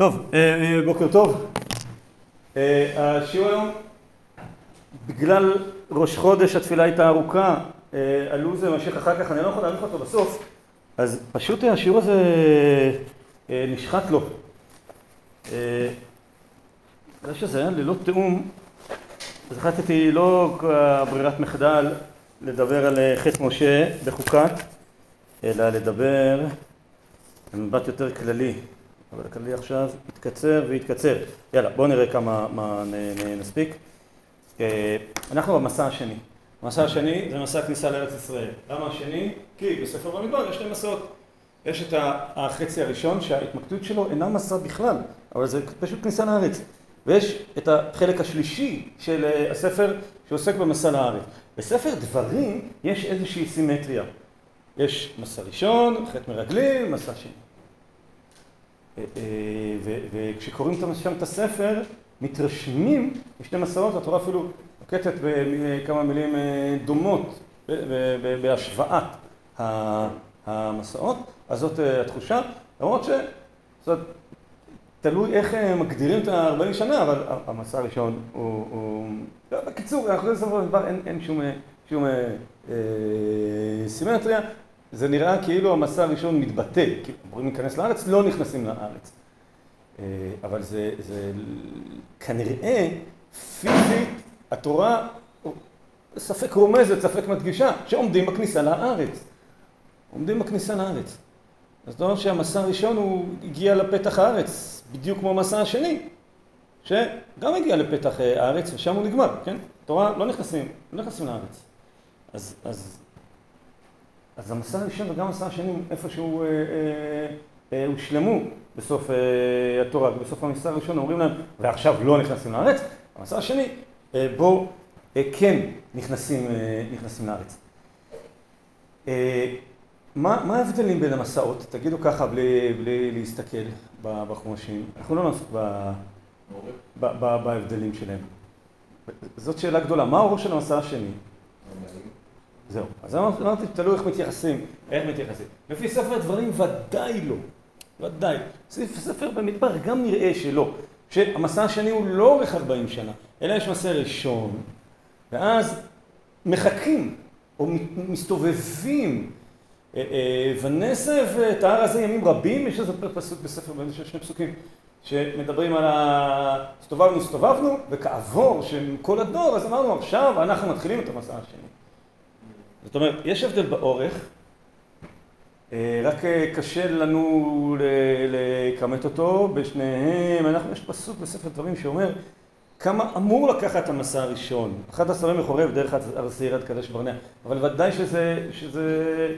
טוב, בוקר טוב. השיעור היום, בגלל ראש חודש התפילה הייתה ארוכה, הלו"ז ממשיך אחר כך, אני לא יכול להאריך אותו בסוף, אז פשוט השיעור הזה נשחט לו. בגלל שזה היה ללא תיאום, אז החלטתי לא ברירת מחדל לדבר על חטא משה בחוקת, אלא לדבר במבט יותר כללי. אבל הכללי עכשיו יתקצר ויתקצר. יאללה, בואו נראה כמה מה נספיק. אנחנו במסע השני. המסע השני זה מסע הכניסה לארץ ישראל. למה השני? כי בספר במדבר יש שני מסעות. יש את החצי הראשון שההתמקדות שלו אינה מסע בכלל, אבל זה פשוט כניסה לארץ. ויש את החלק השלישי של הספר שעוסק במסע לארץ. בספר דברים יש איזושהי סימטריה. יש מסע ראשון, חטא מרגלים, מסע שני. וכשקוראים שם את הספר, מתרשמים משתי מסעות, התורה אפילו נוקטת בכמה מילים דומות בהשוואת המסעות, אז זאת התחושה, למרות ש... תלוי איך מגדירים את ה-40 שנה, אבל המסע הראשון הוא... בקיצור, אנחנו בסופו של דבר אין שום סימטריה. זה נראה כאילו המסע הראשון מתבטא, כי אמורים להיכנס לארץ, לא נכנסים לארץ. אבל זה כנראה פיזית, התורה ספק רומזת, ספק מדגישה, שעומדים בכניסה לארץ. עומדים בכניסה לארץ. אז זאת אומרת שהמסע הראשון הוא הגיע לפתח הארץ, בדיוק כמו המסע השני, שגם הגיע לפתח הארץ ושם הוא נגמר, כן? התורה לא נכנסים, לא נכנסים לארץ. אז, אז אז המסע הראשון וגם המסע השני איפשהו הושלמו בסוף התורה, ובסוף המסע הראשון אומרים להם, ועכשיו לא נכנסים לארץ, המסע השני, בו כן נכנסים לארץ. מה ההבדלים בין המסעות? תגידו ככה בלי להסתכל בחומשים. אנחנו לא נעסוק בהבדלים שלהם. זאת שאלה גדולה. מה האור של המסע השני? זהו. אז אמרתי, תלוי איך מתייחסים, איך מתייחסים. לפי ספר דברים ודאי לא. ודאי. ספר במדבר גם נראה שלא. שהמסע השני הוא לא אורך 40 שנה, אלא יש מסע ראשון, ואז מחכים, או מסתובבים, ונסב את ההר הזה ימים רבים, יש איזה פסוק בספר, יש שני פסוקים, שמדברים על ה... הסתובבנו, הסתובבנו, וכעבור של כל הדור, אז אמרנו, עכשיו אנחנו מתחילים את המסע השני. זאת אומרת, יש הבדל באורך, רק קשה לנו לכמת אותו בשניהם. אנחנו, יש פסוק בספר דברים שאומר כמה אמור לקחת המסע הראשון. אחד עשרים מחורב דרך הר עד קדש ברנע. אבל ודאי שזה, שזה...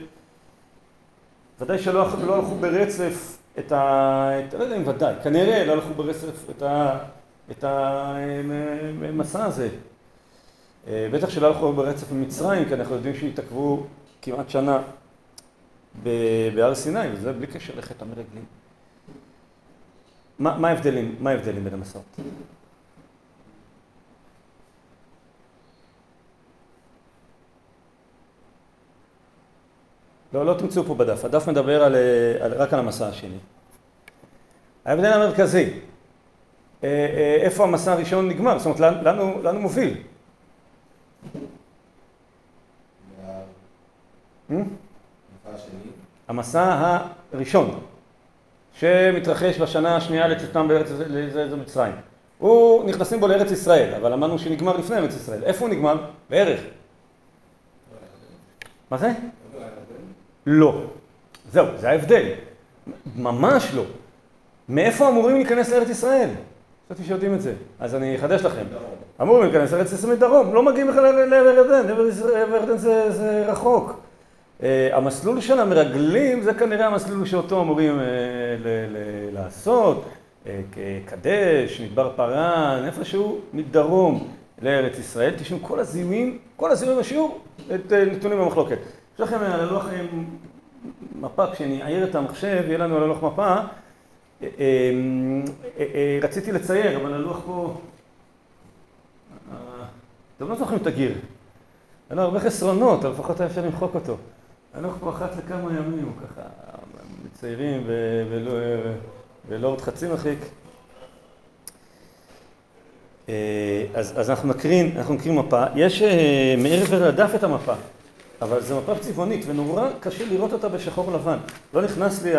ודאי שלא הלכו ברצף את ה... לא יודע אם ודאי, כנראה לא הלכו ברצף את המסע הזה. בטח שלא הלכו ברצף ממצרים, כי אנחנו יודעים שהתעכבו כמעט שנה בהר סיני, וזה בלי קשר לחטא המרגלים. מה ההבדלים? מה ההבדלים בין המסעות? לא, לא תמצאו פה בדף. הדף מדבר על, רק על המסע השני. ההבדל המרכזי, איפה המסע הראשון נגמר? זאת אומרת, לאן הוא מוביל? המסע הראשון שמתרחש בשנה השנייה לצאתם בארץ מצרים. הוא נכנסים בו לארץ ישראל, אבל אמרנו שנגמר לפני ארץ ישראל. איפה הוא נגמר? בערך. מה זה? לא. זהו, זה ההבדל. ממש לא. מאיפה אמורים להיכנס לארץ ישראל? חשבתי שיודעים את זה, אז אני אחדש לכם. אמורים להיכנס לארץ ישראל מדרום, לא מגיעים בכלל לעבר ירדן, עבר ירדן זה רחוק. המסלול של המרגלים זה כנראה המסלול שאותו אמורים לעשות, קדש, מדבר פרן, איפשהו מדרום לארץ ישראל. תשמעו, כל הזיהויים, כל הזיהויים בשיעור, נתונים במחלוקת. יש לכם על הלוח מפה, כשאני אעיר את המחשב, יהיה לנו על הלוח מפה. רציתי לצייר, אבל הלוח פה... אתם לא זוכרים את הגיר. היה לו הרבה חסרונות, אבל לפחות היה אפשר למחוק אותו. פה אחת לכמה ימים, ככה מציירים ולא עוד חצי מרחיק. אז, אז אנחנו נקרין, אנחנו נקרין מפה. יש מעבר לדף את המפה, אבל זו מפה צבעונית, ונורא קשה לראות אותה בשחור לבן. לא נכנס לי,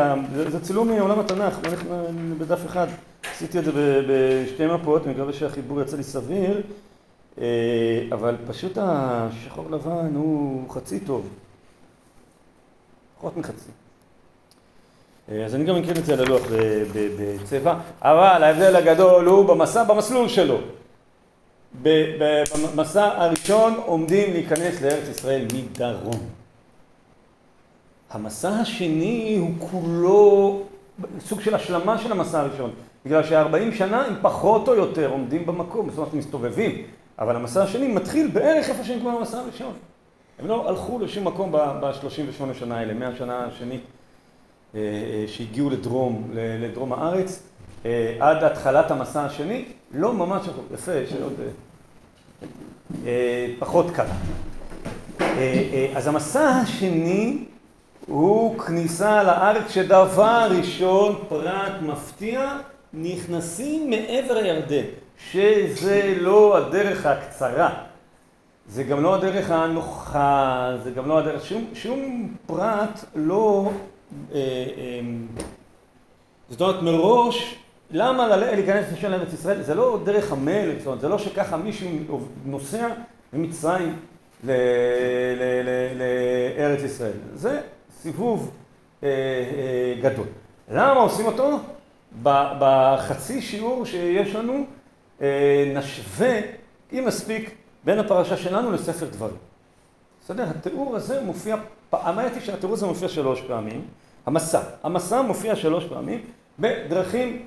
זה, צילום מעולם התנ"ך, לא נכנס בדף אחד. עשיתי את זה בשתי מפות, אני מקווה שהחיבור יצא לי סביר, אבל פשוט השחור לבן הוא חצי טוב. פחות מחצי. אז אני גם אקריא את זה על הלוח בצבע, אבל ההבדל הגדול הוא במסע, במסלול שלו. במסע הראשון עומדים להיכנס לארץ ישראל מדרום. המסע השני הוא כולו סוג של השלמה של המסע הראשון, בגלל שהארבעים שנה הם פחות או יותר עומדים במקום, זאת אומרת מסתובבים, אבל המסע השני מתחיל בערך איפה שהם כבר במסע הראשון. הם לא הלכו לשום מקום ב-38 שנה האלה, מהשנה השנית שהגיעו לדרום, לדרום הארץ, עד התחלת המסע השני, לא ממש, יפה, יש עוד פחות קל. אז המסע השני הוא כניסה לארץ שדבר ראשון, פרט מפתיע, נכנסים מעבר הירדן, שזה לא הדרך הקצרה, זה גם לא הדרך הנוחה, זה גם לא הדרך, שום, שום פרט לא, זאת אומרת מראש למה להיכנס לשם לארץ ישראל? זה לא דרך המלך, זאת אומרת, זה לא שככה מישהו נוסע ממצרים לארץ ישראל. זה סיבוב גדול. למה עושים אותו? בחצי שיעור שיש לנו נשווה, אם מספיק, בין הפרשה שלנו לספר דברים. בסדר? התיאור הזה מופיע, היא שהתיאור הזה מופיע שלוש פעמים. המסע, המסע מופיע שלוש פעמים. בדרכים,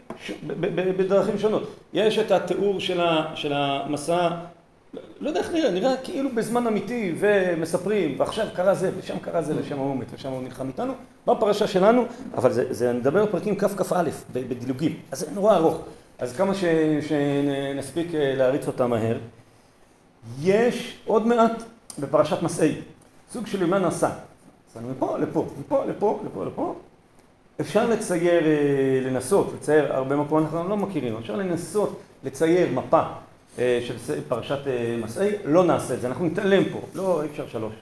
בדרכים שונות. יש את התיאור של המסע, לא יודע איך נראה, נראה כאילו בזמן אמיתי ומספרים, ועכשיו קרה זה, ושם קרה זה לשם האומת, ושם הוא נלחם איתנו, בפרשה שלנו, אבל זה, זה נדבר פרקים ככ"א, בדילוגים, אז זה נורא ארוך, אז כמה ש, שנספיק להריץ אותה מהר. יש עוד מעט בפרשת מסעי, סוג של יומן נסע, נסענו מפה לפה, מפה לפה, לפה לפה, אפשר לצייר, לנסות, לצייר הרבה מקומות אנחנו לא מכירים, אפשר לנסות לצייר מפה של פרשת מסעי, לא נעשה את זה, אנחנו נתעלם פה, לא, אי אפשר שלוש,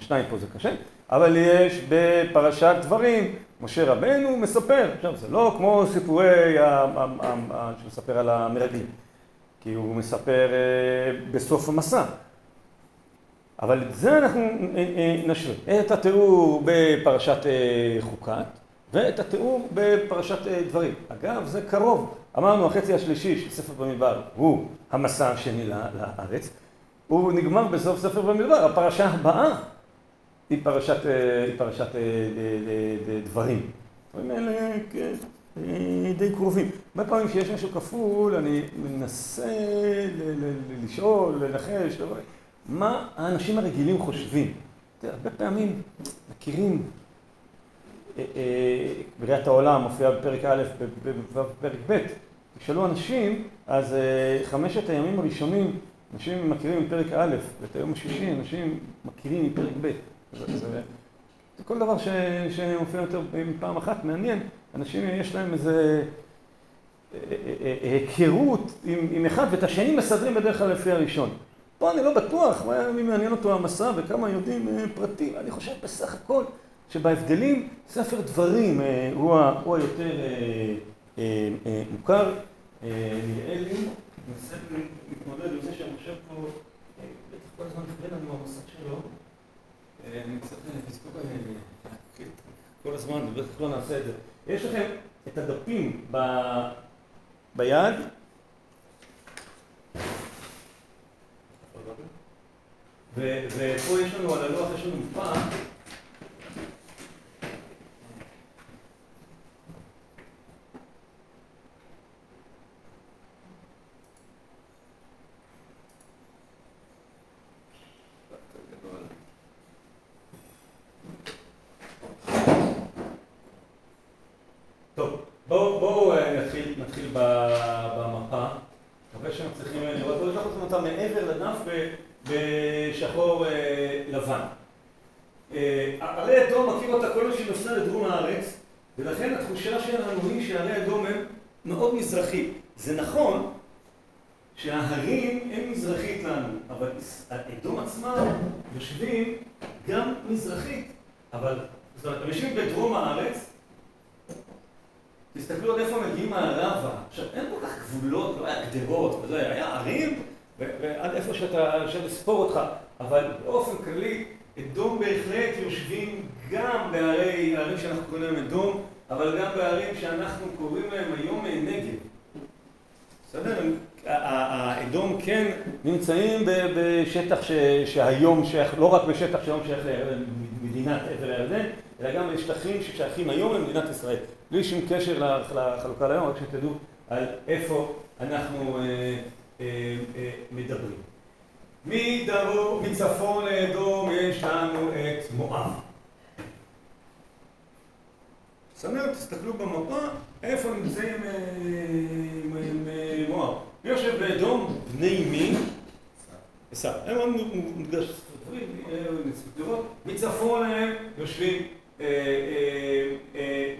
שניים פה זה קשה, אבל יש בפרשת דברים, משה רבנו מספר, עכשיו זה לא כמו סיפורי, שמספר על המרגלים, כי הוא מספר בסוף המסע, אבל את זה אנחנו נשווה, את התיאור בפרשת חוקת, ואת התיאור בפרשת דברים. אגב, זה קרוב. אמרנו, החצי השלישי של ספר במדבר הוא המסע השני לארץ. הוא נגמר בסוף ספר במדבר. הפרשה הבאה היא פרשת, היא פרשת דברים. דברים האלה די קרובים. הרבה פעמים כשיש משהו כפול, אני מנסה לשאול, לנחש, מה האנשים הרגילים חושבים. הרבה פעמים מכירים בריאת העולם מופיעה בפרק א', בפרק ב', תשאלו אנשים, אז חמשת הימים הראשונים, אנשים מכירים מפרק א', ואת היום השישי אנשים מכירים מפרק ב'. זה כל דבר שמופיע יותר מפעם אחת, מעניין, אנשים יש להם איזה היכרות עם אחד, ואת השני מסדרים בדרך כלל לפי הראשון. פה אני לא בטוח, מי מעניין אותו המסע וכמה יודעים פרטים, אני חושב בסך הכל שבהבדלים ספר דברים הוא היותר מוכר, נראה לי, ננסה להתמודד עם זה שאני חושב פה, בטח כל הזמן נפגע לנו המסך שלו, אני קצת כל הזמן, בטח לא נעשה את זה. יש לכם את הדפים ביד, ופה יש לנו על הלוח, יש לנו מפה בואו נתחיל במפה, מקווה שמצליחים לראות, בואו נשלח אתכם אותה מעבר לדף בשחור לבן. ערי אדום מכיר אותה כל מי שנוסע לדרום הארץ, ולכן התחושה היא שהרי אדום הם מאוד מזרחי. זה נכון שההרים הם מזרחית לנו, אבל אדום עצמם יושבים גם מזרחית, אבל זאת אומרת, הם יושבים בדרום הארץ, תסתכלו עד איפה מגיעים מערבה. עכשיו, אין כל כך גבולות, לא היה גדרות וזה, היה ערים, ועד איפה שאתה, אפשר לספור אותך, אבל באופן כללי, אדום בהחלט יושבים גם בערי, הערים שאנחנו קוראים להם אדום, אבל גם בערים שאנחנו קוראים להם היום נגב. בסדר? האדום כן נמצאים בשטח שהיום שייך, לא רק בשטח שהיום שייך למדינת עבר הירדן, אלא גם בשטחים ששייכים היום למדינת ישראל. בלי שום קשר לחלוקה להיום, רק שתדעו על איפה אנחנו אה, אה, אה, מדברים. מדרום, מצפון לאדום יש לנו את מואב. בסדר? תסתכלו במפה, איפה נמצאים מואב. מי יושב באדום? בני מי? עשיו. הם מוקדש לראות, מצפון להם יושבים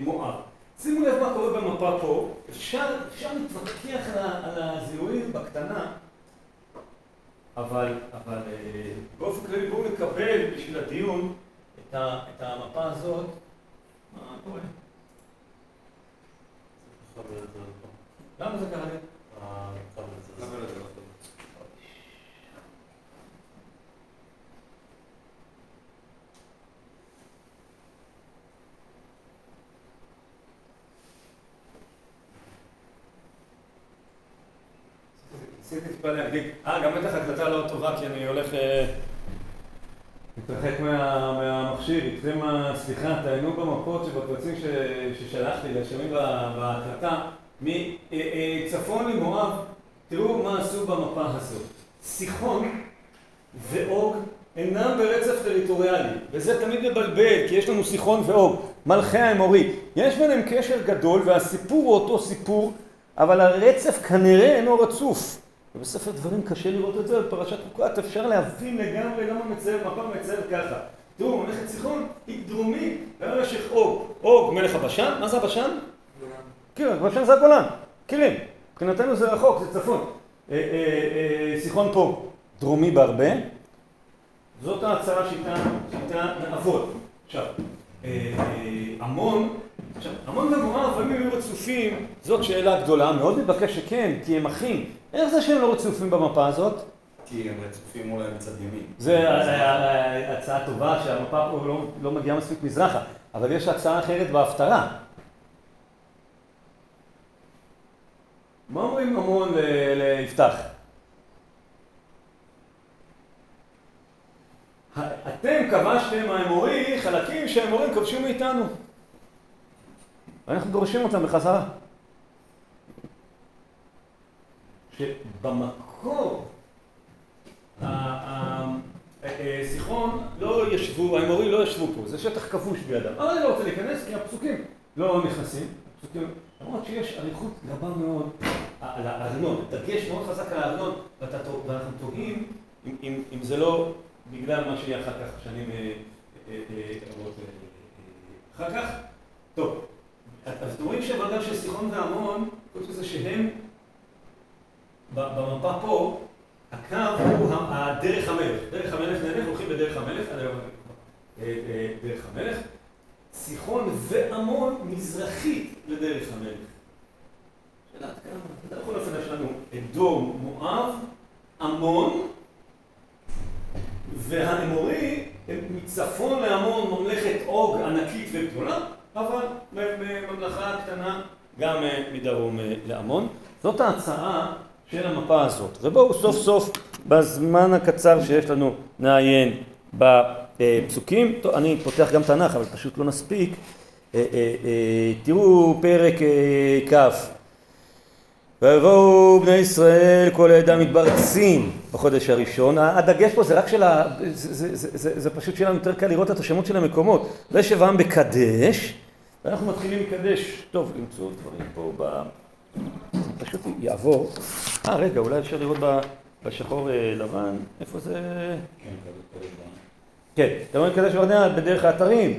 מואב. שימו לב מה קורה במפה פה, אפשר להתווכח על הזיהויים בקטנה, אבל באופן כללי בואו נקבל בשביל הדיון את המפה הזאת. מה קורה? למה זה לי? ניסיתי. אה, גם בטח הקלטה לא טובה כי אני הולך להתרחק מהמכשיר. איתכם הסליחה, תעיינו במפות שבקבצים ששלחתי, לשמים בהקלטה. מצפון למואב, תראו מה עשו במפה הזאת. סיחון ואוג אינם ברצף טריטוריאלי, וזה תמיד מבלבל, כי יש לנו סיחון ואוג, מלכי האמורי. יש ביניהם קשר גדול, והסיפור הוא אותו סיפור, אבל הרצף כנראה אינו רצוף. ובספר דברים קשה לראות את זה, בפרשת חוקת אפשר להבין לגמרי למה מצייר, מפה מצייר ככה. תראו, ממלכת סיחון היא דרומית למשך אוג. אוג מלך הבשן, מה זה הבשן? כן, הבשן זה הגולן, מכירים. מבחינתנו זה רחוק, זה צפון. סיחון פה דרומי בהרבה. זאת ההצעה שאיתה נעבוד. עכשיו, המון עכשיו, המון ומואב, האם הם היו רצופים, זאת שאלה גדולה, מאוד מתבקש שכן, כי הם אחים. איך זה שהם לא רצופים במפה הזאת? כי הם רצופים אולי מצד ימין. זה הצעה טובה, שהמפה פה לא, לא מגיעה מספיק מזרחה, אבל יש הצעה אחרת בהפטרה. מה אומרים המון ליפתח? אתם כבשתם האמורי חלקים שהאמורים כבשו מאיתנו. ואנחנו דורשים אותם בחזרה. שבמקור הסיחון לא ישבו, האמורי לא ישבו פה, זה שטח כבוש בידם. אבל אני לא רוצה להיכנס כי הפסוקים לא נכנסים. הפסוקים, למרות שיש אריכות רבה מאוד על הארנון, דגש מאוד חזק על הארנון, ואנחנו תוהים אם זה לא בגלל מה שיהיה אחר כך, שנים רבות אחר כך. טוב. אז אתם רואים שהוועדה של סיחון והמון, חוץ מזה שהם, במפה פה, הקו הוא דרך המלך. דרך המלך נלך, הולכים בדרך המלך, אה, אה, דרך המלך. סיחון ועמון מזרחית לדרך המלך. שאלה עד כמה? בכל אופן יש לנו אדום, מואב, עמון, והאמורי מצפון לעמון ממלכת אוג ענקית וגדולה. אבל בממלכה קטנה גם אה, מדרום לעמון. זאת ההצעה של המפה הזאת. ובואו סוף סוף בזמן הקצר שיש לנו נעיין בפסוקים. טוב, אני פותח גם תנ"ך, אבל פשוט לא נספיק. אה, תראו פרק כ' ויבואו בני ישראל כל העדה מתברצים בחודש הראשון. הדגש פה זה רק של ה... זה, זה, זה, זה, זה פשוט שלנו יותר קל לראות את השמות של המקומות. וישב העם בקדש, ואנחנו מתחילים לקדש. טוב, למצוא דברים פה ב... פשוט יעבור. אה, רגע, אולי אפשר לראות בשחור אה, לבן, איפה זה... כן, אתה אומר קדש ורדנה בדרך האתרים.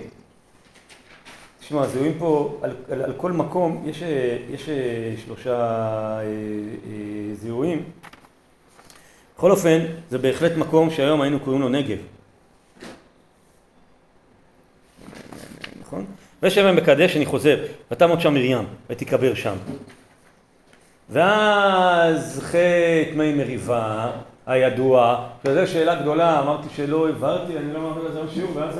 תשמע, זיהויים פה, על, על, על כל מקום יש, יש שלושה זיהויים. בכל אופן, זה בהחלט מקום שהיום היינו קוראים לו נגב. נכון? ושבע מקדש אני חוזר, ותמות שם מרים, ותיקבר שם. ואז חטא מי מריבה הידוע, וזו שאלה גדולה, אמרתי שלא הבהרתי, אני לא מעביר לזה שיעור, ואז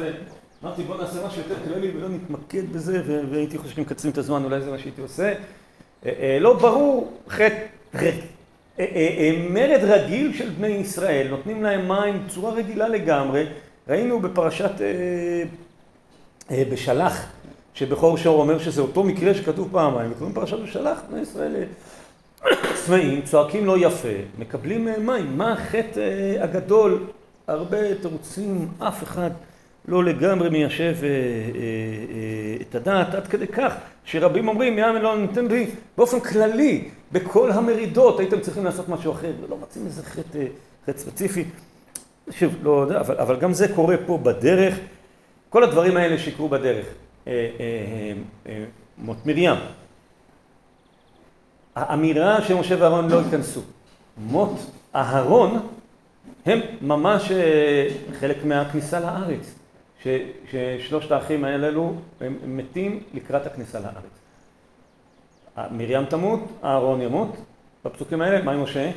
אמרתי בוא נעשה משהו יותר כללי ולא נתמקד בזה, והייתי חושב שמקצרים את הזמן, אולי זה מה שהייתי עושה. אה, אה, לא ברור חטא, אה, מרד רגיל של בני ישראל, נותנים להם מים בצורה רגילה לגמרי, ראינו בפרשת בשלח, שבכור שור אומר שזה אותו מקרה שכתוב פעמיים, וקוראים פרשת בשלח, בני ישראל צמאים, צועקים לא יפה, מקבלים מים, מה החטא הגדול? הרבה תירוצים, אף אחד לא לגמרי מיישב אה, אה, אה, את הדעת, עד כדי כך שרבים אומרים, ים אלוהים ניתן בי, באופן כללי, בכל המרידות הייתם צריכים לעשות משהו אחר, ולא מוצאים איזה חטא, חטא ספציפי. שוב, לא יודע, אבל, אבל גם זה קורה פה בדרך. כל הדברים האלה שיקרו בדרך. מות מרים. האמירה שמשה ואהרון לא ייכנסו. מות אהרון הם ממש חלק מהכניסה לארץ. ששלושת האחים האלו הם מתים לקראת הכניסה לארץ. מרים תמות, אהרון ימות, בפסוקים האלה, מה עם משה?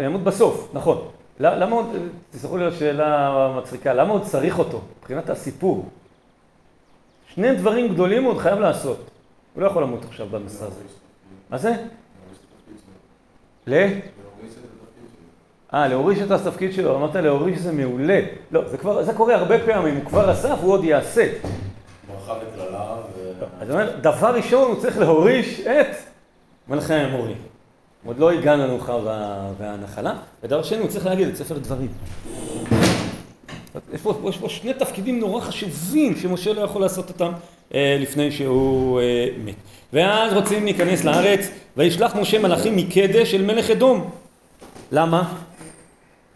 ימות בסוף, נכון. למה עוד, תסלחו לי על שאלה מצחיקה, למה עוד צריך אותו, מבחינת הסיפור? שני דברים גדולים הוא עוד חייב לעשות. הוא לא יכול למות עכשיו במסע הזה. מה זה? ל? אה, להוריש את התפקיד שלו, אמרת להוריש זה מעולה. לא, זה כבר, זה קורה הרבה פעמים, הוא כבר עשה והוא עוד יעשה. ברכה וקללה ו... אז אני אומר, דבר ראשון הוא צריך להוריש את מלכי האמורים. עוד לא הגענו לנוחה והנחלה, ודבר שני הוא צריך להגיד את ספר דברים. יש פה, יש פה שני תפקידים נורא חשובים שמשה לא יכול לעשות אותם אה, לפני שהוא אה, מת. ואז רוצים להיכנס לארץ, וישלח משה מלאכים מקדש אל מלך אדום. למה?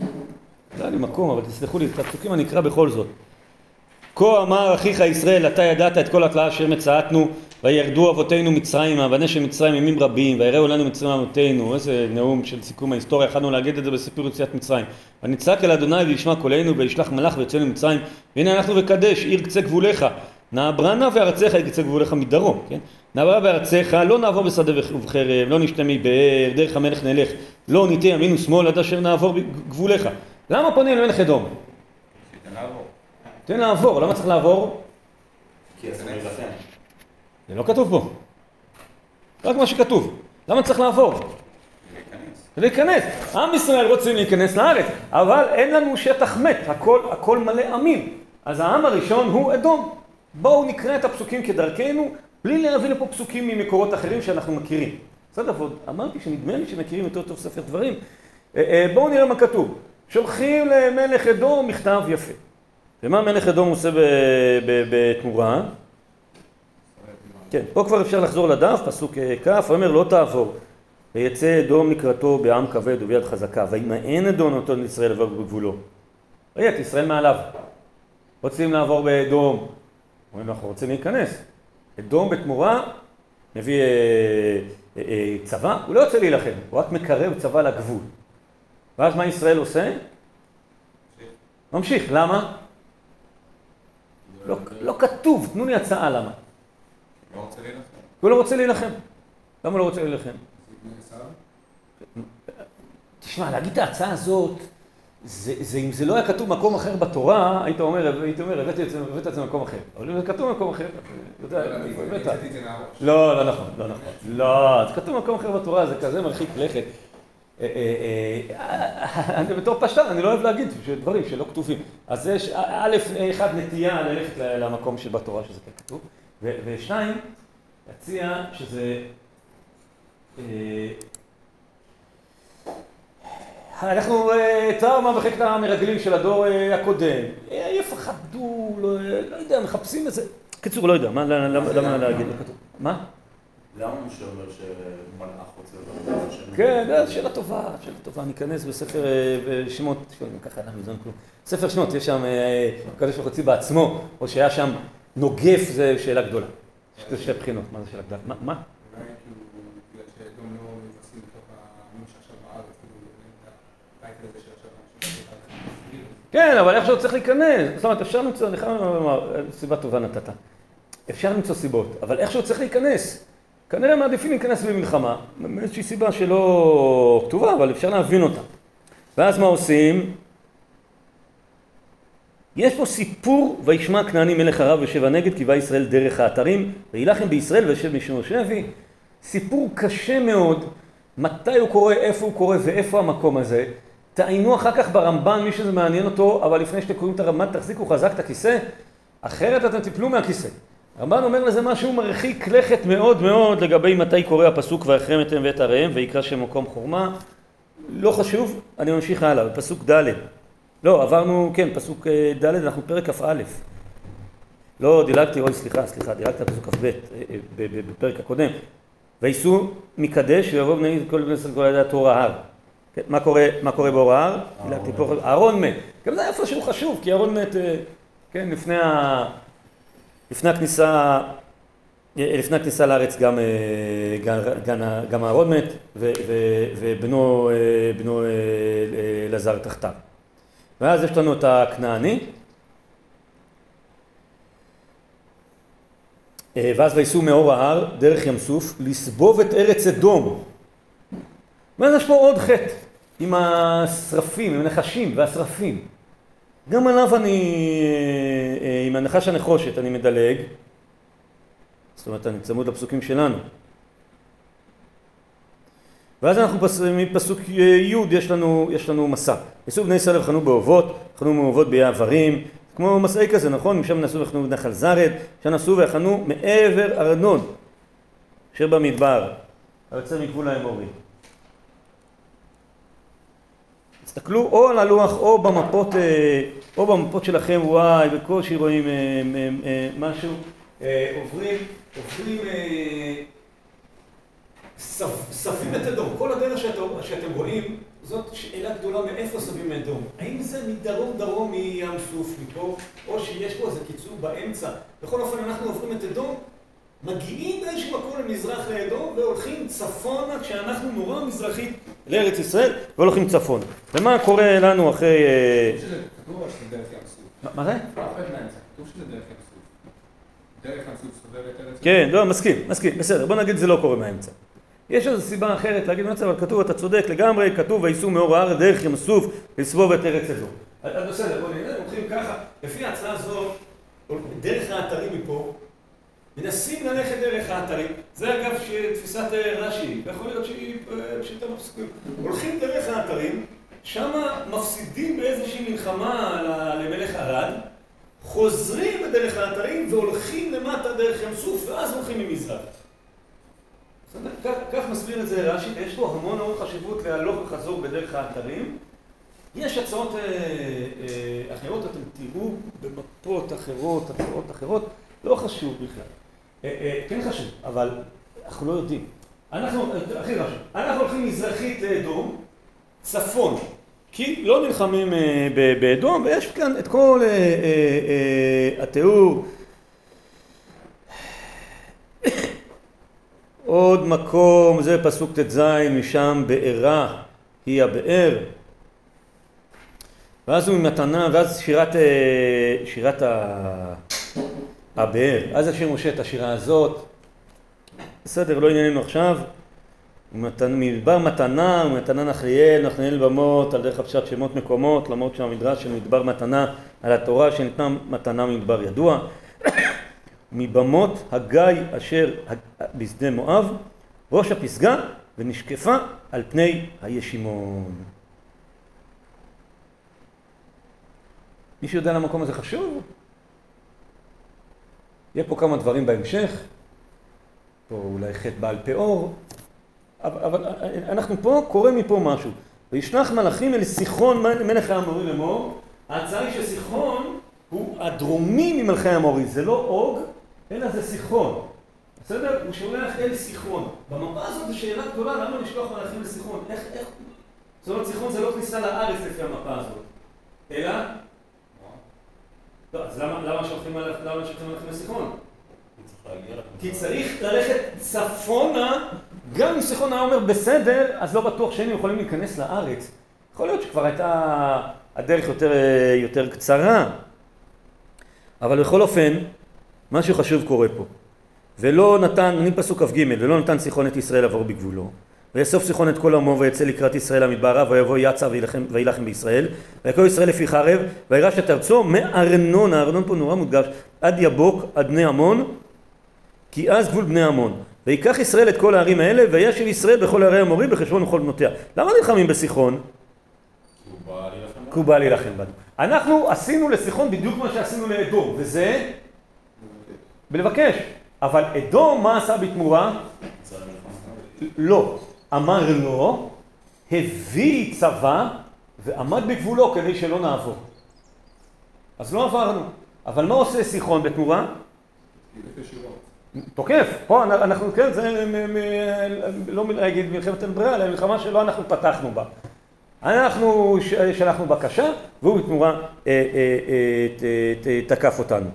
לא היה לי מקום, אבל תסלחו לי, את הפסוקים אני אקרא בכל זאת. כה אמר אחיך ישראל, אתה ידעת את כל התלאה אשר מצאתנו, וירדו אבותינו מצרימה, ונשם מצרים ימים רבים, ויראו לנו מצרים אבותינו, איזה נאום של סיכום ההיסטוריה, יכולנו להגיד את זה בסיפור יציאת מצרים. ונצעק אל אדוני וישמע קולנו, וישלח מלאך ויוצאנו מצרים, והנה אנחנו וקדש, עיר קצה גבוליך, נעברה נא וארציך היא קצה גבוליך מדרום, כן? נעברה בארציך, לא נעבור בשדה ובחרב, לא נשתה מבאר, דרך המלך נלך, לא ניטה ימין ושמאל עד אשר נעבור גבוליך. למה פונים למלך אדום? תן לעבור. למה צריך לעבור? כי אז להילחם. זה לא כתוב פה. רק מה שכתוב. למה צריך לעבור? להיכנס. עם ישראל רוצים להיכנס לארץ, אבל אין לנו שטח מת, הכל, הכל מלא עמים. אז העם הראשון הוא אדום. בואו נקרא את הפסוקים כדרכנו, בלי להביא לפה פסוקים ממקורות אחרים שאנחנו מכירים. בסדר, ועוד אמרתי שנדמה לי שמכירים יותר טוב ספר דברים. אה, אה, בואו נראה מה כתוב. שולחים למלך אדום מכתב יפה. ומה מלך אדום עושה בתמורה? כן, פה כבר אפשר לחזור לדף, פסוק אה, כ', אומר לא תעבור. ויצא אדום לקראתו בעם כבד וביד חזקה, וימאן אדום אותו לישראל לעבור בגבולו. ראי את ישראל מעליו. רוצים לעבור באדום. אומרים אנחנו רוצים להיכנס. אדום בתמורה מביא אה, אה, אה, צבא, הוא לא יוצא להילחם, הוא רק מקרב צבא לגבול. ואז מה ישראל עושה? ממשיך, למה? לא, לא כתוב, תנו לי הצעה למה. לא רוצה להילחם. הוא לא רוצה להילחם. למה לא רוצה להילחם? תשמע, להגיד את ההצעה הזאת, זה, זה, אם זה לא היה כתוב מקום אחר בתורה, היית אומר, הייתי אומר, הבאתי את זה במקום אחר. אבל אם זה כתוב במקום אחר, אתה יודע, הבאת. לא, לא נכון, לא נכון. לא, זה כתוב במקום אחר בתורה, זה כזה מרחיק לכת. אה, אה, אה, אני בתור פשטן, אני לא אוהב להגיד דברים שלא כתובים. אז יש א', אחד, נטייה ללכת למקום שבתורה שזה כן כתוב, ושניים, להציע שזה... אנחנו טראומה בחלק המרגלים של הדור הקודם. יפחדו, לא יודע, מחפשים את זה. קיצור, לא יודע, למה להגיד, לא. מה? למה משה אומר שמלאך רוצה לדבר? כן, זו שאלה טובה, שאלה טובה. ניכנס בספר אה, שמות, ככה אנחנו לא כלום. ספר שמות, יש שם אה, הקדוש ברוך הוא בעצמו, או שהיה שם נוגף, זו שאלה גדולה. יש שתי בחינות, מה זה שאלה גדולה? מה? כאילו, לא כאילו. כן, אבל איכשהו צריך להיכנס. זאת אומרת, אפשר למצוא, אני חייב לומר, סיבה טובה נתת. אפשר למצוא סיבות, אבל איכשהו צריך להיכנס. כנראה מעדיפים להיכנס במלחמה, מאיזושהי סיבה שלא כתובה, אבל אפשר להבין אותה. ואז מה עושים? יש פה סיפור, וישמע כנעני מלך ערב ושבע נגד, כי בא ישראל דרך האתרים, ויילחם בישראל וישב משמעו שבי. סיפור קשה מאוד, מתי הוא קורה, איפה הוא קורה ואיפה המקום הזה. תעיינו אחר כך ברמב"ן, מי שזה מעניין אותו, אבל לפני שאתם קוראים את הרמב"ן, תחזיקו חזק את הכיסא, אחרת אתם תיפלו מהכיסא. הרמב"ן אומר לזה משהו מרחיק לכת מאוד מאוד לגבי מתי קורא הפסוק ויחרם אתם ואת עריהם ויקרא שם מקום חורמה. לא חשוב, אני ממשיך הלאה, בפסוק ד'. לא, עברנו, כן, פסוק אה, ד', אנחנו פרק כ"א. לא, דילגתי, אוי, סליחה, סליחה, דילגת פסוק כ"ב אה, אה, בפרק הקודם. וייסעו מקדש ויבואו בני כל בני ישראל כל ידי התור ההר. כן, מה קורה, מה קורה באור ההר? דילגתי פה, אהרון מת. גם זה איפה שהוא חשוב, כי אהרון מת, כן, לפני ה... לפני הכניסה, לפני הכניסה לארץ גם, גם, גם אהרון מת ובנו בנו אלעזר תחתיו. ואז יש לנו את הכנעני. ואז וייסעו מאור ההר דרך ים סוף לסבוב את ארץ אדום. ואז יש פה עוד חטא עם השרפים, עם הנחשים והשרפים. גם עליו אני, אה, עם הנחש הנחושת אני מדלג, זאת אומרת אני צמוד לפסוקים שלנו. ואז אנחנו מפסוק י' יש לנו, יש לנו מסע. ניסו בני ישראל וחנו באובות, חנו מאובות ביעברים, עברים, כמו מסעי כזה, נכון? משם נסעו וחנו בנחל זרד, שם נסעו ויחנו מעבר ארנון, אשר במדבר, היוצא מגבול האמורי. תסתכלו או על הלוח או במפות, אה, או במפות שלכם, וואי, בקושי רואים אה, אה, משהו. עוברים, עוברים, סבים את אדום. כל הדרך שאתם רואים, זאת שאלה גדולה מאיפה סבים אדום. האם זה מדרום דרום מים סוף מפה, או שיש פה איזה קיצור באמצע. בכל אופן, אנחנו עוברים את אדום, מגיעים באיזשהו מקום למזרח לאדום והולכים צפונה כשאנחנו נורא מזרחית לארץ ישראל והולכים צפונה. ומה קורה לנו אחרי... מה זה? כן, לא, מסכים, מסכים, בסדר, בוא נגיד זה לא קורה מהאמצע. יש איזו סיבה אחרת להגיד מהאמצע, אבל כתוב, אתה צודק לגמרי, כתוב וייסעו מאור הארץ דרך ים סוף לסבוב את ארץ אדום. אז בסדר, בוא נראה, הולכים ככה, לפי ההצעה הזו, דרך האתרים מפה מנסים ללכת דרך האתרים, זה אגב תפיסת רש"י, ויכול להיות שהיא פשיטה בפסוקים. הולכים דרך האתרים, שם מפסידים באיזושהי מלחמה למלך ערד, חוזרים בדרך האתרים והולכים למטה דרך ים סוף, ואז הולכים ממזרח. כך מסביר את זה רש"י, ויש פה המון המון חשיבות להלוך וחזור בדרך האתרים. יש הצעות אחרות, אתם תראו במפות אחרות, הצעות אחרות, לא חשוב בכלל. אה, אה, כן חשוב, אבל אנחנו לא יודעים. אנחנו, הכי חשוב, אנחנו הולכים מזרחית לאדום, צפון, כי לא נלחמים אה, באדום, ויש כאן את כל התיאור. עוד מקום, זה פסוק ט"ז, משם בארה היא הבאר. ואז הוא ממתנה, ואז שירת, שירת ה... הבאר. אז השיר משה את השירה הזאת. בסדר, לא ענייננו עכשיו. מדבר מתנה ומתנה נחליאל, נחליאל במות על דרך הפשט שמות מקומות, למרות שהמדרש של מדבר מתנה על התורה שניתנה מתנה ממדבר ידוע. מבמות הגיא אשר בשדה מואב, ראש הפסגה ונשקפה על פני הישימון. מישהו יודע למה המקום הזה חשוב? יהיה פה כמה דברים בהמשך, פה אולי חטא בעל פאור, אבל, אבל אנחנו פה, קורה מפה משהו. וישלח מלאכים אל סיחון מלך האמורי לאמור, ההצעה היא שסיחון הוא הדרומי ממלכי האמורי, זה לא אוג, אלא זה סיחון. בסדר? הוא שולח אל סיחון. במפה הזאת זו שאלה גדולה, למה לשלוח מלאכים לסיחון? איך, איך... זאת אומרת, סיחון זה לא כניסה לארץ לפי המפה הזאת. אלא? לא, אז למה, למה שולחים מלאכים לסיחון? כי צריך ללכת צפונה, גם אם סיחון היה אומר בסדר, אז לא בטוח שהיינו יכולים להיכנס לארץ. יכול להיות שכבר הייתה הדרך יותר, יותר קצרה. אבל בכל אופן, משהו חשוב קורה פה. ולא נתן, אני פסוק כ"ג, ולא נתן סיחון את ישראל לעבור בגבולו. ויאסוף סיחון את כל עמו ויצא לקראת ישראל המדברה ויבוא יצא וילחם בישראל. ויקרא ישראל לפי חרב וירש את ארצו מארנון, הארנון פה נורא מודגש, עד יבוק עד בני עמון כי אז גבול בני עמון. ויקח ישראל את כל הערים האלה וישב ישראל בכל ערי המורי בחשבון וכל בנותיה. למה נלחמים בסיחון? כי הוא בא להילחם בנו. אנחנו עשינו לסיחון בדיוק מה שעשינו לאדום וזה בלבקש. אבל אדום מה עשה בתמורה? לא אמר לו, הביא צבא ועמד בגבולו כדי שלא נעבור. אז לא עברנו. אבל מה עושה סיחון בתמורה? תוקף. פה אנחנו, כן, זה לא להגיד מלחמת אין ברירה, אלא מלחמה שלא אנחנו פתחנו בה. אנחנו שלחנו בקשה, והוא בתמורה תקף אותנו.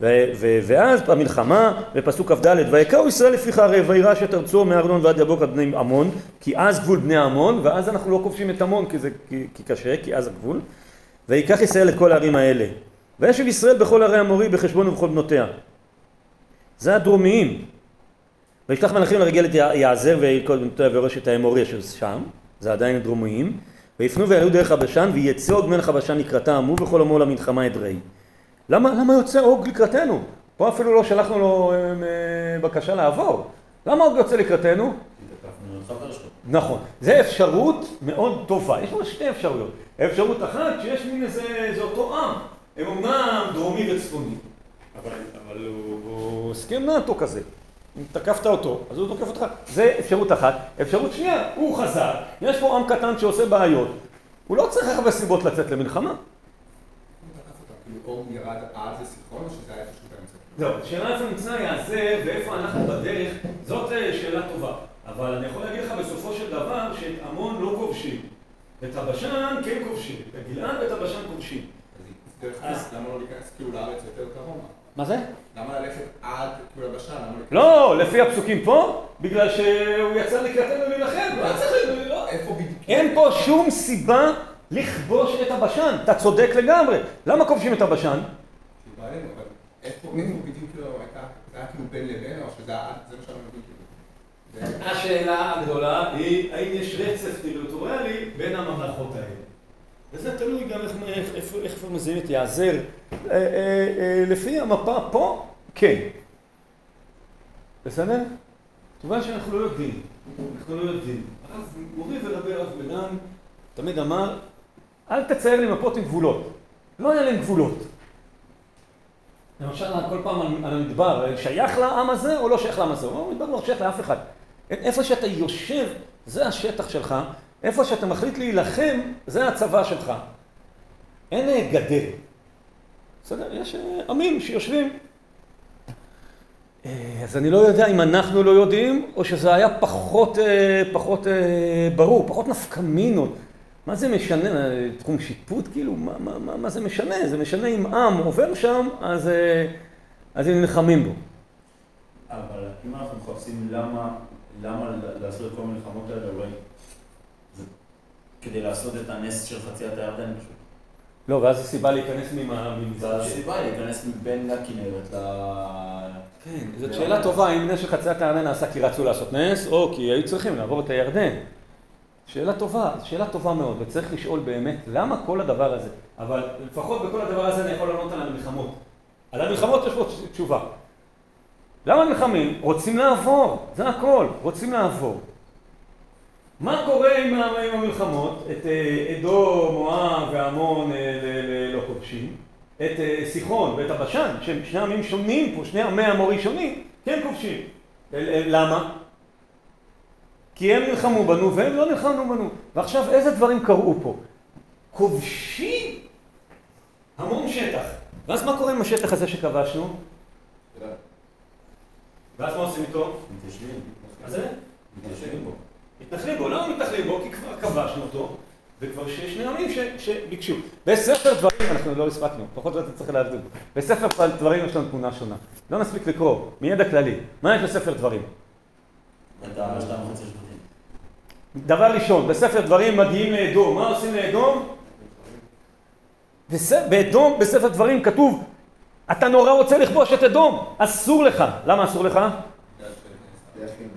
ואז במלחמה, בפסוק כ"ד, ויקראו ישראל לפי חרב, וירש את ארצו מארנון ועד יבוק עד בני עמון, כי אז גבול בני עמון, ואז אנחנו לא כובשים את עמון כי זה כי, כי קשה, כי אז הגבול, ויקח ישראל את כל הערים האלה. וישב ישראל בכל ערי המורי בחשבון ובכל בנותיה. זה הדרומיים. וישלח מלאכים לרגל את יעזר וכל בנותיה ויורש את האמורי אשר שם, זה עדיין הדרומיים, ויפנו ויעלו דרך הבשן, ויצא עוג מלך הבשן לקראתה עמו וכל עמו למלחמה. למה, למה יוצא עוג לקראתנו? פה אפילו לא שלחנו לו אה, בקשה לעבור. למה עוג יוצא לקראתנו? נכון. זה אפשרות מאוד טובה. יש לנו שתי אפשרויות. אפשרות אחת, שיש מין איזה, זה אותו עם. הם אומנם דרומי וצפוני. אבל, הוא הסכם נאטו כזה. אם תקפת אותו, אז הוא תוקף אותך. זה אפשרות אחת. אפשרות שנייה, הוא חזק. יש פה עם קטן שעושה בעיות. הוא לא צריך הרבה סיבות לצאת למלחמה. או ירד עד לסיכון, או שזה היה איפשהו באמצע? זהו, שאלה איפה נמצא יעזר ואיפה אנחנו בדרך, זאת אה, שאלה טובה. אבל אני יכול להגיד לך בסופו של דבר שאת עמון לא כובשים. את הבשן כן כובשים. את הגלעד ואת הבשן כובשים. אז למה לא להיכנס כאילו לארץ יותר קרוב? מה זה? למה ללכת עד כאילו לבשן? לא, לפי הפסוקים פה, בגלל שהוא יצא לקראתנו להילחם. לא אין פה שום סיבה לכבוש את הבשן, אתה צודק לגמרי. למה כובשים את הבשן? איפה בדיוק לא הייתה, זה היה כאילו בין לבין, או שזה היה, זה מה שאני מבין כאילו. השאלה הגדולה היא, האם יש רצף טריטוריאלי בין הממלכות האלה? וזה תלוי גם איך מזהים את יעזר. לפי המפה פה, כן. בסדר? כמובן שאנחנו לא יודעים. אנחנו לא יודעים. הרב מורי ורבי הרב בנם תמיד אמר, אל תצייר לי מפות עם גבולות. לא היה להם גבולות. למשל, כל פעם על המדבר, שייך לעם הזה או לא שייך לעם הזה? הוא אומר, המדבר לא שייך לאף אחד. איפה שאתה יושב, זה השטח שלך. איפה שאתה מחליט להילחם, זה הצבא שלך. אין גדר. בסדר? יש עמים שיושבים. אז אני לא יודע אם אנחנו לא יודעים, או שזה היה פחות, פחות ברור, פחות נפקמינות. מה זה משנה, תחום שיפוט כאילו? מה, מה, מה, מה זה משנה? זה משנה אם עם עובר שם, אז, אז הם נלחמים בו. אבל אם אנחנו מחפשים למה, למה לעשות את כל המלחמות האלה, אולי זה כדי לעשות את הנס של חציית הירדן פשוט. לא, ואז הסיבה להיכנס ממזרח. זה הסיבה להיכנס מבין הכנרת ל... כן, זאת שאלה טובה, אם נס של חציית הירדן נעשה כי רצו לעשות נס, או כי היו צריכים לעבור את הירדן. שאלה טובה, שאלה טובה מאוד, וצריך לשאול באמת, למה כל הדבר הזה? אבל לפחות בכל הדבר הזה אני יכול לענות על המלחמות. על המלחמות יש פה תשובה. למה נלחמים? רוצים לעבור, זה הכל, רוצים לעבור. מה קורה עם המלחמות? את אדום, מואב ועמון לא כובשים, את סיחון ואת הבשן, שהם שני עמים שונים פה, שני עמי המורי שונים, כן כובשים. למה? כי הם נלחמו בנו והם לא נלחמו בנו. ועכשיו איזה דברים קרו פה? כובשים המון שטח. ואז מה קורה עם השטח הזה שכבשנו? ואז מה עושים איתו? מתיישבים. מה זה? מתיישבים בו. מתנחלים בו, למה מתנחלים בו? כי כבר כבשנו אותו, וכבר שיש שני עמים שביקשו. בספר דברים, אנחנו לא הספקנו, פחות או יותר צריך להבדיל. בספר דברים יש לנו תמונה שונה. לא נספיק לקרוא, מידע כללי. מה יש בספר דברים? את השתיים וחצי שבטים. דבר ראשון, בספר דברים מגיעים לאדום. מה עושים לאדום? באדום, בספר דברים כתוב, אתה נורא רוצה לכבוש את אדום, אסור לך. למה אסור לך?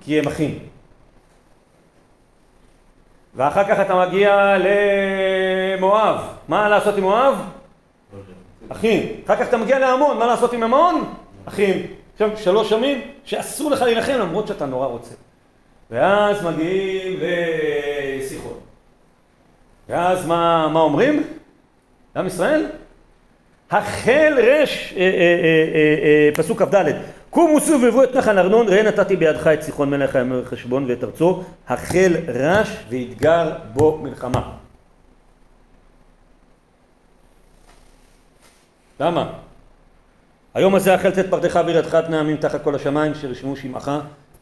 כי הם אחים. ואחר כך אתה מגיע למואב. מה לעשות עם מואב? אחים. אחר כך אתה מגיע לעמון, מה לעשות עם עמון? אחים. עכשיו שלוש ימים שאסור לך להילחם למרות שאתה נורא רוצה. ואז מגיעים לסיחון. ואז מה, מה אומרים? לעם ישראל? החל רש, אה, אה, אה, פסוק כ"ד קומו והביאו את נחל ארנון ראה נתתי בידך את סיחון מלך הימר חשבון ואת ארצו החל רש ויתגר בו מלחמה. למה? היום הזה אכל תת פרדך וירדך פני עמים תחת כל השמיים שרשמו שמעך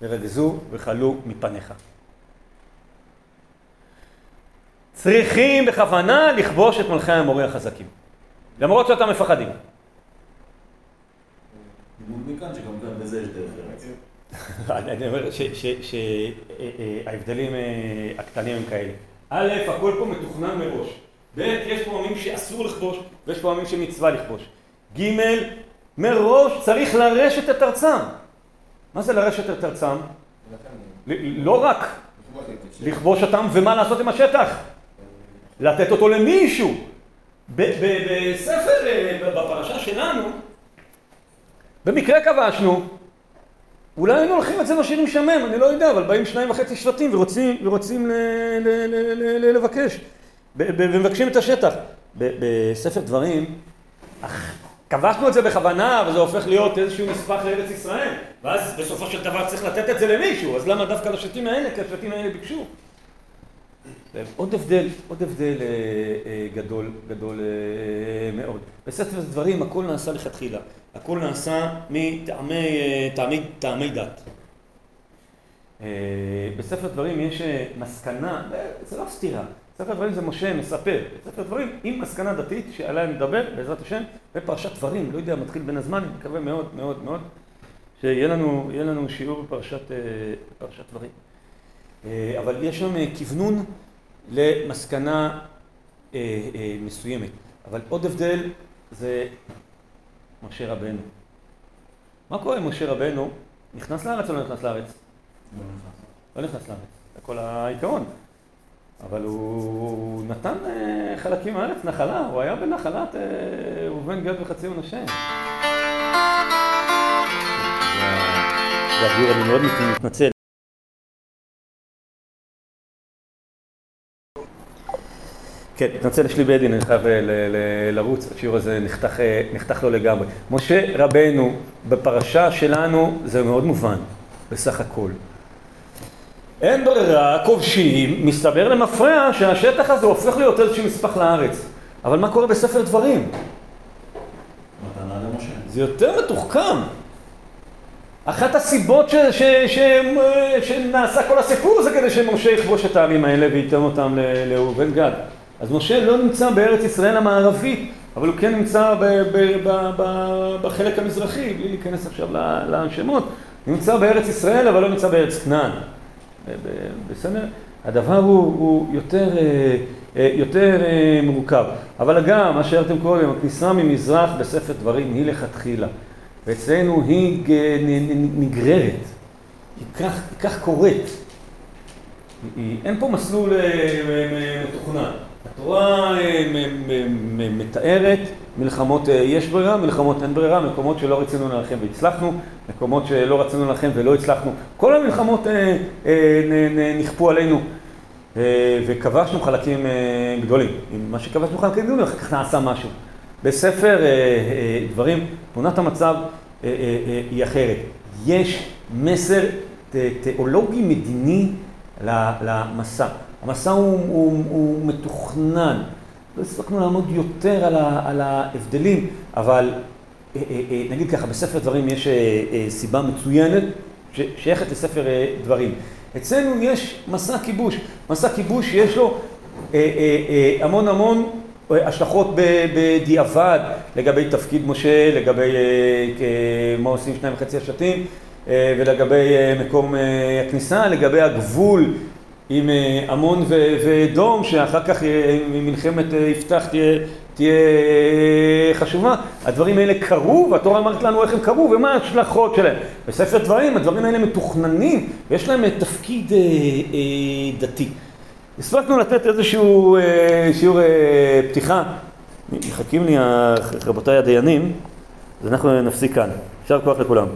ורגזו וכלו מפניך. צריכים בכוונה לכבוש את מלכי המורה החזקים. למרות שאתם מפחדים. מכאן שגם כאן בזה יש דרך ארץ. אני אומר שההבדלים הקטנים הם כאלה. א', הכל פה מתוכנן מראש. ב', יש פה עמים שאסור לכבוש, ויש פה עמים שמצווה לכבוש. ג', מראש צריך לרשת את ארצם. מה זה לרשת את ארצם? לא רק לכבוש אותם ומה לעשות עם השטח. לתת אותו למישהו. בספר, אה, בפרשה שלנו, במקרה כבשנו, אולי היינו הולכים אצלנו שירים שמם, אני לא יודע, אבל באים שניים וחצי שבטים ורוצים, ורוצים ל- ל- ל- ל- ל- לבקש, ומבקשים את השטח. בספר דברים, כבשנו את זה בכוונה, וזה הופך להיות איזשהו נספח לארץ ישראל, ואז בסופו של דבר צריך לתת את זה למישהו, אז למה דווקא לשבטים האלה? כי השבטים האלה ביקשו. עוד הבדל, עוד הבדל אה, אה, גדול, גדול אה, מאוד. בספר דברים הכל נעשה לכתחילה, הכל נעשה מטעמי טעמי, טעמי דת. בספר דברים יש מסקנה, זה לא סתירה, בספר דברים זה משה מספר, בספר דברים עם מסקנה דתית שעליה נדבר בעזרת השם בפרשת דברים, לא יודע, מתחיל בין הזמן, אני מקווה מאוד מאוד מאוד שיהיה לנו, לנו שיעור בפרשת, אה, בפרשת דברים. אה, אבל יש שם אה, כוונון למסקנה מסוימת. אבל עוד הבדל זה משה רבנו. מה קורה עם משה רבנו? נכנס לארץ או לא נכנס לארץ? לא נכנס לארץ, זה כל העיקרון. אבל הוא נתן אה, חלקים מהארץ, נחלה, הוא היה בנחלת אה, ראובן גד וחצי מנשה. אני מאוד מתנצל. כן, מתנצל, יש לי בית דין, אני חייב ל- לרוץ, השיעור הזה אה, נחתך לו לגמרי. משה רבנו, בפרשה שלנו, זה מאוד מובן, בסך הכל. אין ברירה, כובשים, מסתבר למפרע שהשטח הזה הופך להיות איזשהו נספח לארץ. אבל מה קורה בספר דברים? מתנה למשה. זה יותר מתוחכם. אחת הסיבות ש, ש, ש, שנעשה כל הסיפור זה כדי שמשה יכבוש את העמים האלה וייתן אותם לאובן גד. אז משה לא נמצא בארץ ישראל המערבית, אבל הוא כן נמצא ב, ב, ב, ב, בחלק המזרחי, בלי להיכנס עכשיו לשמות. נמצא בארץ ישראל, אבל לא נמצא בארץ כנען. בסדר? הדבר הוא, הוא יותר, אה, אה, יותר אה, מורכב. אבל גם, מה שהערתם קודם, הכניסה ממזרח בספר דברים היא לכתחילה. ואצלנו היא נגררת, היא כך, כך קורית. היא- אין פה מסלול מתוכנן. התורה אה, מתארת מלחמות אה, יש ברירה, מלחמות אין ברירה, מקומות שלא רצינו להילחם והצלחנו, מקומות שלא רצינו להילחם ולא הצלחנו. כל המלחמות אה, נכפו עלינו וכבשנו חלקים גדולים. עם מה שכבשנו חלקים גדולים, אחר כך נעשה משהו. בספר דברים, תמונת המצב היא אחרת. יש מסר תיאולוגי מדיני למסע. המסע הוא, הוא, הוא מתוכנן. לא הספקנו לעמוד יותר על, ה, על ההבדלים, אבל אה, אה, אה, נגיד ככה, בספר דברים יש אה, אה, סיבה מצוינת ששייכת לספר דברים. אצלנו יש מסע כיבוש, מסע כיבוש יש לו המון המון השלכות בדיעבד לגבי תפקיד משה, לגבי מה עושים שניים וחצי השבטים ולגבי מקום הכניסה, לגבי הגבול עם עמון ואדום שאחר כך מלחמת יפתח תהיה חשובה. הדברים האלה קרו והתורה אמרת לנו איך הם קרו ומה ההשלכות שלהם. בספר דברים הדברים האלה מתוכננים ויש להם תפקיד דתי. הספקנו לתת איזשהו שיעור פתיחה, מחכים לי רבותיי הדיינים, אז אנחנו נפסיק כאן. יישר כוח לכולם.